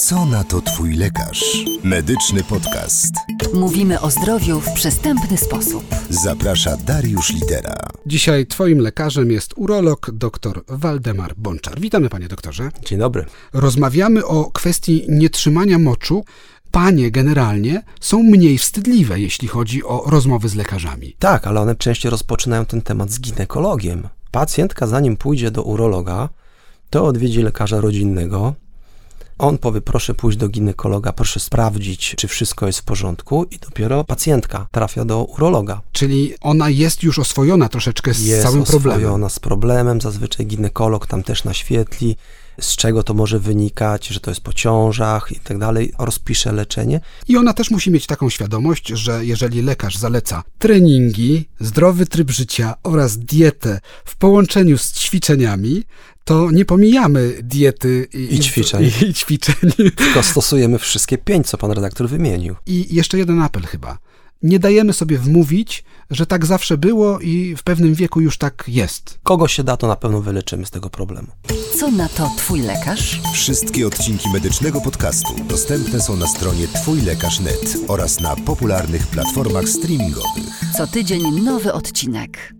Co na to Twój lekarz? Medyczny podcast. Mówimy o zdrowiu w przystępny sposób. Zaprasza Dariusz Litera. Dzisiaj Twoim lekarzem jest urolog dr Waldemar Bączar. Witamy, panie doktorze. Dzień dobry. Rozmawiamy o kwestii nietrzymania moczu. Panie generalnie są mniej wstydliwe, jeśli chodzi o rozmowy z lekarzami. Tak, ale one częściej rozpoczynają ten temat z ginekologiem. Pacjentka, zanim pójdzie do urologa, to odwiedzi lekarza rodzinnego. On powie, proszę pójść do ginekologa, proszę sprawdzić, czy wszystko jest w porządku, i dopiero pacjentka trafia do urologa. Czyli ona jest już oswojona troszeczkę z Jest całym problemem. oswojona z problemem, zazwyczaj ginekolog tam też naświetli, z czego to może wynikać, że to jest po ciążach i tak dalej, rozpisze leczenie. I ona też musi mieć taką świadomość, że jeżeli lekarz zaleca treningi, zdrowy tryb życia oraz dietę w połączeniu z ćwiczeniami, to nie pomijamy diety i, I ćwiczeń. I, i ćwiczeń. Tylko stosujemy wszystkie pięć, co pan redaktor wymienił. I jeszcze jeden apel chyba. Nie dajemy sobie wmówić, że tak zawsze było i w pewnym wieku już tak jest. Kogo się da, to na pewno wyleczymy z tego problemu. Co na to Twój lekarz? Wszystkie odcinki medycznego podcastu dostępne są na stronie twójlekarz.net oraz na popularnych platformach streamingowych. Co tydzień nowy odcinek.